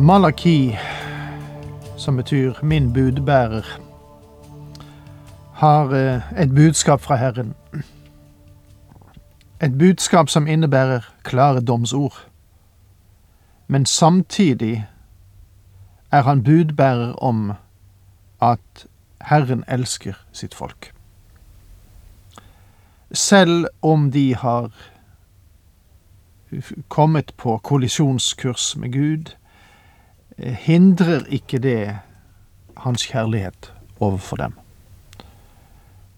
Malaki, som betyr min budbærer, har eh, et budskap fra Herren. Et budskap som innebærer klare domsord. Men samtidig er han budbærer om at Herren elsker sitt folk. Selv om de har kommet på kollisjonskurs med Gud, hindrer ikke det hans kjærlighet overfor dem.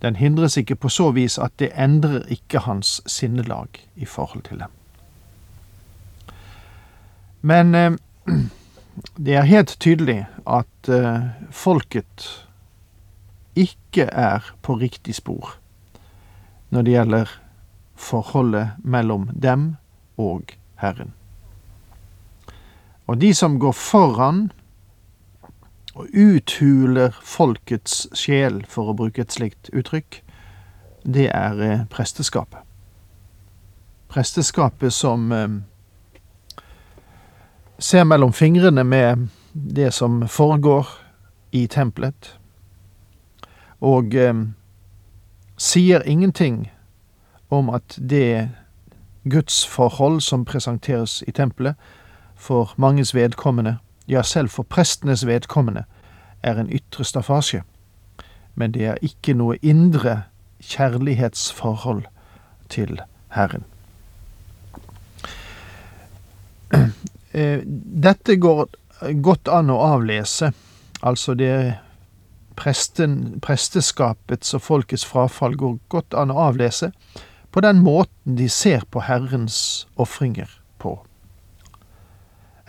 Den hindres ikke på så vis at det endrer ikke hans sinnelag i forhold til dem. Men eh, det er helt tydelig at eh, folket ikke er på riktig spor når det gjelder forholdet mellom dem og Herren. Og de som går foran og uthuler folkets sjel, for å bruke et slikt uttrykk, det er eh, presteskapet. Presteskapet som eh, ser mellom fingrene med det som foregår i tempelet, og eh, sier ingenting om at det gudsforhold som presenteres i tempelet, for manges vedkommende, ja, selv for prestenes vedkommende, er en ytre staffasje. Men det er ikke noe indre kjærlighetsforhold til Herren. Eh, dette går godt an å avlese, altså det presten, presteskapets og folkets frafall går godt an å avlese på den måten de ser på Herrens ofringer.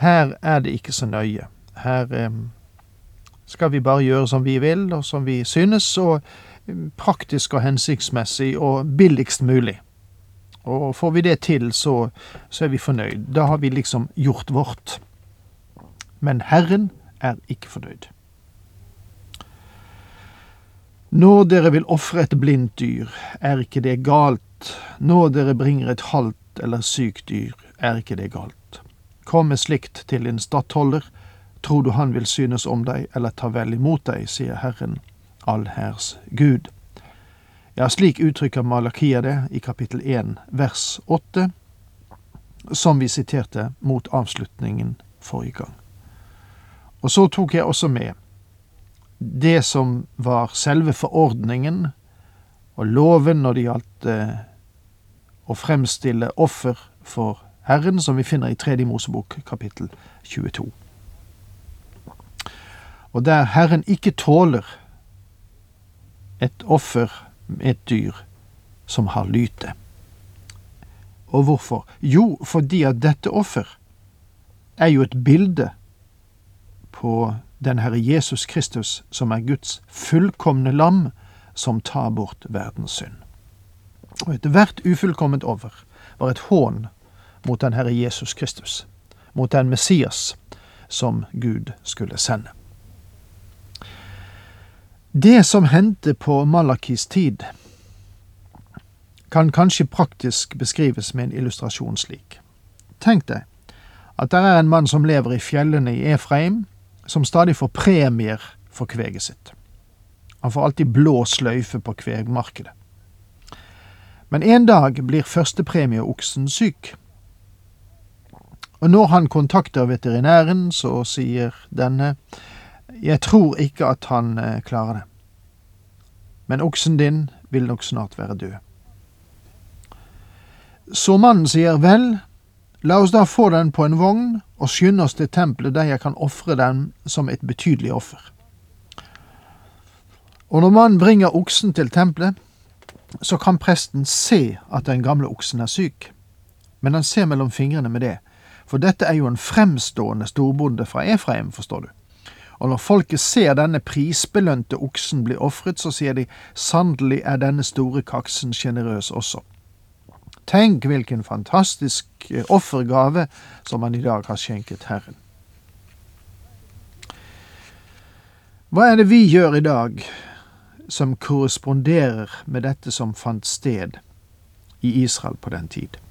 Her er det ikke så nøye. Her eh, skal vi bare gjøre som vi vil, og som vi synes, og praktisk og hensiktsmessig og billigst mulig. Og får vi det til, så, så er vi fornøyd. Da har vi liksom gjort vårt. Men Herren er ikke fornøyd. Når dere vil ofre et blindt dyr, er ikke det galt. Når dere bringer et halvt eller sykt dyr, er ikke det galt. Kom med slikt til din stattholder, tror du han vil synes om deg eller ta vel imot deg, sier Herren, allhærs Gud. Ja, slik uttrykker Malakia det i kapittel 1 vers 8, som vi siterte mot avslutningen forrige gang. Og så tok jeg også med det som var selve forordningen og loven når det gjaldt eh, å fremstille offer for Herren, som vi finner i Tredje Mosebok kapittel 22. Og der Herren ikke tåler et offer med et dyr som har lyte. Og hvorfor? Jo, fordi at dette offer er jo et bilde på den Herre Jesus Kristus, som er Guds fullkomne lam, som tar bort verdens synd. Og ethvert ufullkomment offer var et hån mot den Herre Jesus Kristus, mot den Messias som Gud skulle sende. Det som hendte på Malakis tid, kan kanskje praktisk beskrives med en illustrasjon slik. Tenk deg at det er en mann som lever i fjellene i Efraim, som stadig får premier for kveget sitt. Han får alltid blå sløyfe på kvegmarkedet. Men en dag blir førstepremieoksen syk. Og når han kontakter veterinæren, så sier denne jeg tror ikke at han eh, klarer det. Men oksen din vil nok snart være død. Så mannen sier vel, la oss da få den på en vogn og skynde oss til tempelet der jeg kan ofre den som et betydelig offer. Og når mannen bringer oksen til tempelet, så kan presten se at den gamle oksen er syk, men han ser mellom fingrene med det for dette er jo en fremstående storbonde fra Efraim, forstår du. Og når folket ser denne prisbelønte oksen bli ofret, så sier de sannelig er denne store kaksen sjenerøs også. Tenk hvilken fantastisk eh, offergave som han i dag har skjenket Herren. Hva er det vi gjør i dag som korresponderer med dette som fant sted i Israel på den tid?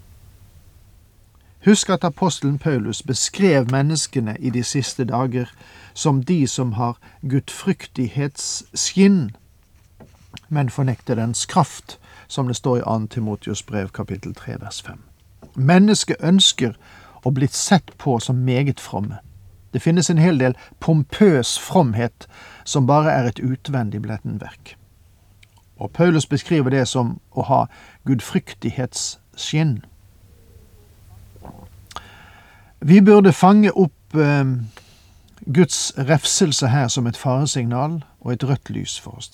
Husk at apostelen Paulus beskrev menneskene i de siste dager som de som har gudfryktighetsskinn, men fornekter dens kraft, som det står i 2. Timotius brev kapittel 3 vers 5. Mennesket ønsker å bli sett på som meget fromme. Det finnes en hel del pompøs fromhet som bare er et utvendig blettenverk. Og Paulus beskriver det som å ha gudfryktighetsskinn. Vi burde fange opp eh, Guds refselse her som et faresignal og et rødt lys for oss.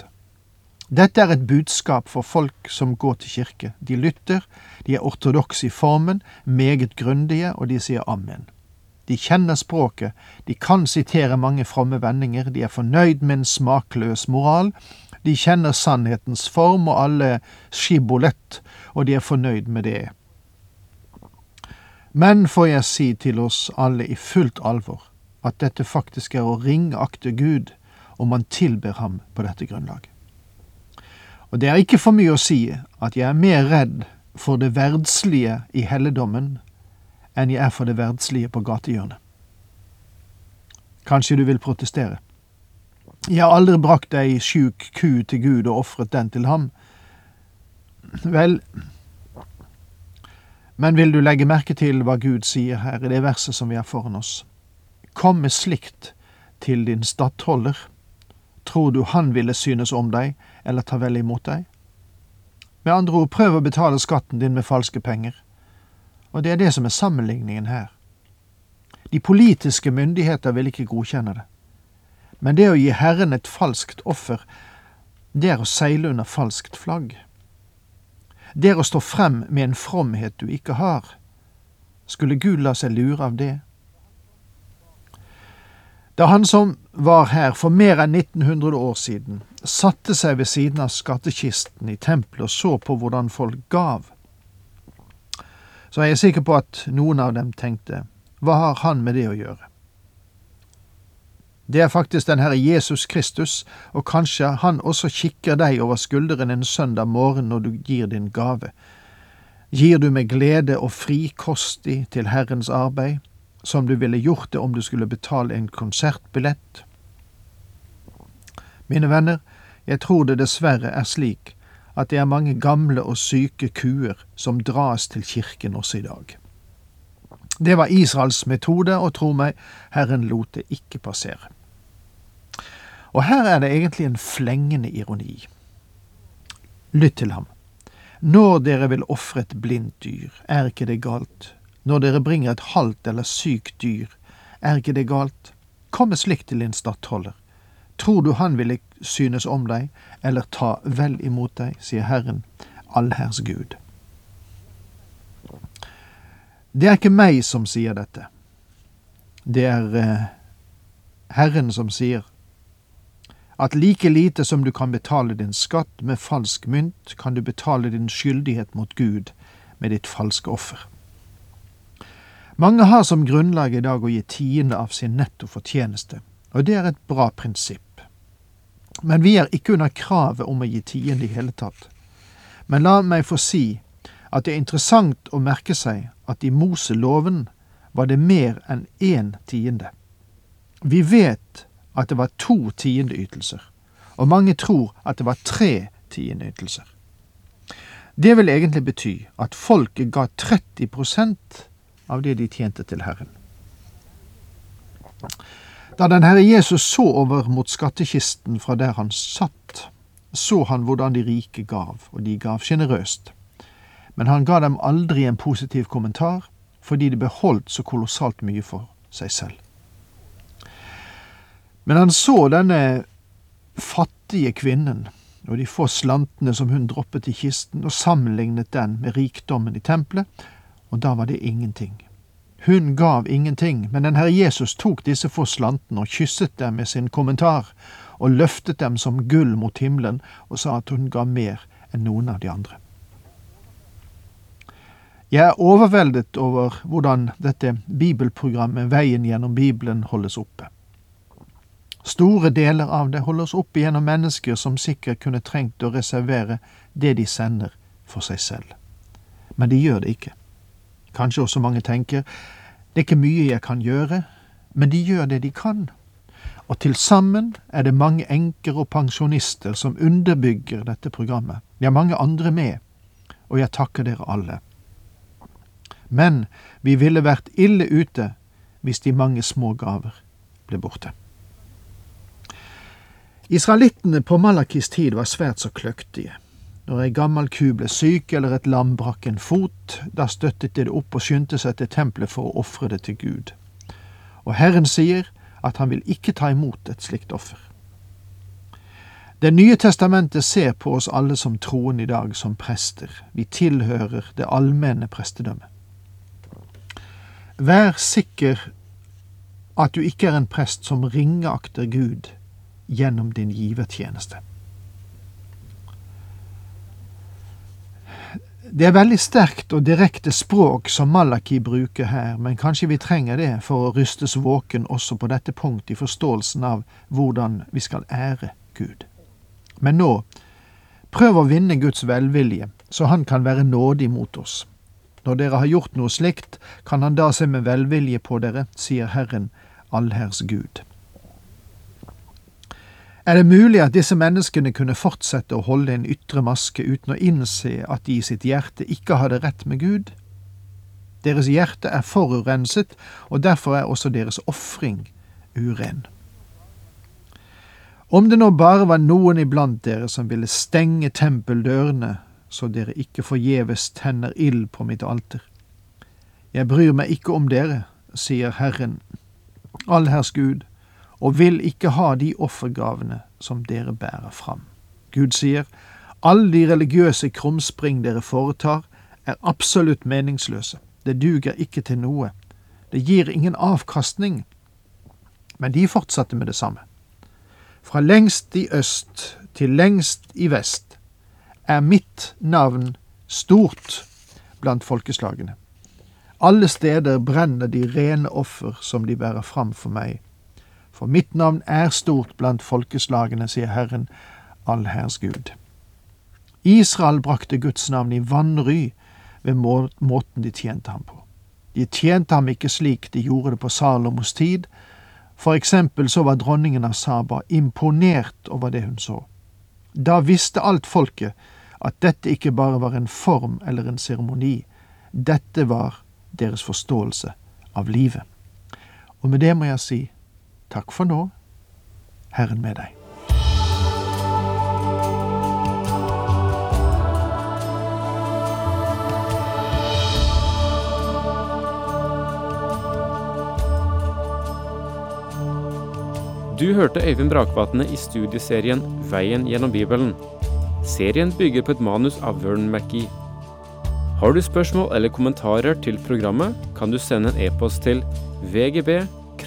Dette er et budskap for folk som går til kirke. De lytter, de er ortodokse i formen, meget grundige, og de sier amen. De kjenner språket, de kan sitere mange fromme vendinger, de er fornøyd med en smakløs moral, de kjenner sannhetens form og alle skibolett, og de er fornøyd med det. Men får jeg si til oss alle i fullt alvor at dette faktisk er å ringakte Gud om man tilber ham på dette grunnlag. Og det er ikke for mye å si at jeg er mer redd for det verdslige i helligdommen enn jeg er for det verdslige på gatehjørnet. Kanskje du vil protestere. Jeg har aldri brakt ei sjuk ku til Gud og ofret den til ham. Vel, men vil du legge merke til hva Gud sier her i det verset som vi har foran oss? Kom med slikt til din stattholder. Tror du han ville synes om deg eller ta vel imot deg? Med andre ord, prøv å betale skatten din med falske penger. Og det er det som er sammenligningen her. De politiske myndigheter vil ikke godkjenne det. Men det å gi Herren et falskt offer, det er å seile under falskt flagg. Det er å stå frem med en fromhet du ikke har. Skulle Gud la seg lure av det? Da han som var her for mer enn 1900 år siden, satte seg ved siden av skattkisten i tempelet og så på hvordan folk gav, så er jeg sikker på at noen av dem tenkte, hva har han med det å gjøre? Det er faktisk den Herre Jesus Kristus, og kanskje han også kikker deg over skulderen en søndag morgen når du gir din gave. Gir du med glede og frikostig til Herrens arbeid, som du ville gjort det om du skulle betale en konsertbillett? Mine venner, jeg tror det dessverre er slik at det er mange gamle og syke kuer som dras til kirken også i dag. Det var Israels metode, og tro meg, Herren lot det ikke passere. Og her er det egentlig en flengende ironi. Lytt til ham. Når dere vil ofre et blindt dyr, er ikke det galt. Når dere bringer et halvt eller sykt dyr, er ikke det galt. Kom med slikt til din stattholder. Tror du han ville synes om deg, eller ta vel imot deg, sier Herren, allherrs Gud. Det er ikke meg som sier dette. Det er eh, Herren som sier at like lite som du kan betale din skatt med falsk mynt, kan du betale din skyldighet mot Gud med ditt falske offer. Mange har som grunnlag i dag å gi tiende av sin netto fortjeneste, og det er et bra prinsipp. Men vi er ikke under kravet om å gi tiende i hele tatt. Men la meg få si at det er interessant å merke seg at i Moseloven var det mer enn én tiende. Vi vet at det var to tiendeytelser, og mange tror at det var tre tiendeytelser. Det vil egentlig bety at folket ga 30% av det de tjente til Herren. Da den Herre Jesus så over mot skattkisten fra der han satt, så han hvordan de rike gav, og de gav sjenerøst. Men han ga dem aldri en positiv kommentar, fordi de beholdt så kolossalt mye for seg selv. Men han så denne fattige kvinnen og de få slantene som hun droppet i kisten, og sammenlignet den med rikdommen i tempelet, og da var det ingenting. Hun gav ingenting, men den Herre Jesus tok disse få slantene og kysset dem med sin kommentar, og løftet dem som gull mot himmelen, og sa at hun ga mer enn noen av de andre. Jeg er overveldet over hvordan dette bibelprogrammet Veien gjennom Bibelen holdes oppe. Store deler av det holdes oppe gjennom mennesker som sikkert kunne trengt å reservere det de sender, for seg selv. Men de gjør det ikke. Kanskje også mange tenker det er ikke mye jeg kan gjøre, men de gjør det de kan. Og til sammen er det mange enker og pensjonister som underbygger dette programmet. Ja, mange andre med, og jeg takker dere alle. Men vi ville vært ille ute hvis de mange små gaver ble borte. Israelittene på Malakis tid var svært så kløktige. Når ei gammel ku ble syk eller et lam brakk en fot, da støttet de det opp og skyndte seg til tempelet for å ofre det til Gud. Og Herren sier at han vil ikke ta imot et slikt offer. Det nye testamentet ser på oss alle som troende i dag som prester. Vi tilhører det allmenne prestedømmet. Vær sikker at du ikke er en prest som ringeakter Gud gjennom din givertjeneste. Det er veldig sterkt og direkte språk som Malaki bruker her, men kanskje vi trenger det for å rystes våken også på dette punkt i forståelsen av hvordan vi skal ære Gud. Men nå, prøv å vinne Guds velvilje, så Han kan være nådig mot oss. Når dere har gjort noe slikt, kan Han da se med velvilje på dere, sier Herren, allherrs Gud. Er det mulig at disse menneskene kunne fortsette å holde en ytre maske uten å innse at de i sitt hjerte ikke hadde rett med Gud? Deres hjerte er forurenset, og derfor er også deres ofring uren. Om det nå bare var noen iblant dere som ville stenge tempeldørene, så dere ikke forgjeves tenner ild på mitt alter. Jeg bryr meg ikke om dere, sier Herren, allherrs Gud, og vil ikke ha de offergavene som dere bærer fram. Gud sier, alle de religiøse krumspring dere foretar, er absolutt meningsløse. Det duger ikke til noe. Det gir ingen avkastning. Men de fortsatte med det samme. Fra lengst i øst til lengst i vest er mitt navn stort blant folkeslagene. Alle steder brenner de rene offer som de bærer fram for meg for mitt navn er stort blant folkeslagene, sier Herren, allherrs Gud. Israel brakte Guds navn i vanry ved måten de tjente ham på. De tjente ham ikke slik de gjorde det på Salomos tid. For eksempel så var dronningen av Saba imponert over det hun så. Da visste alt folket at dette ikke bare var en form eller en seremoni, dette var deres forståelse av livet. Og med det må jeg si Takk for nå, Herren med deg. Du hørte Øyvind Brakvatne i studieserien Veien gjennom Bibelen. Serien bygger på et manus av Vern McGee. Har du spørsmål eller kommentarer til programmet, kan du sende en e-post til vgb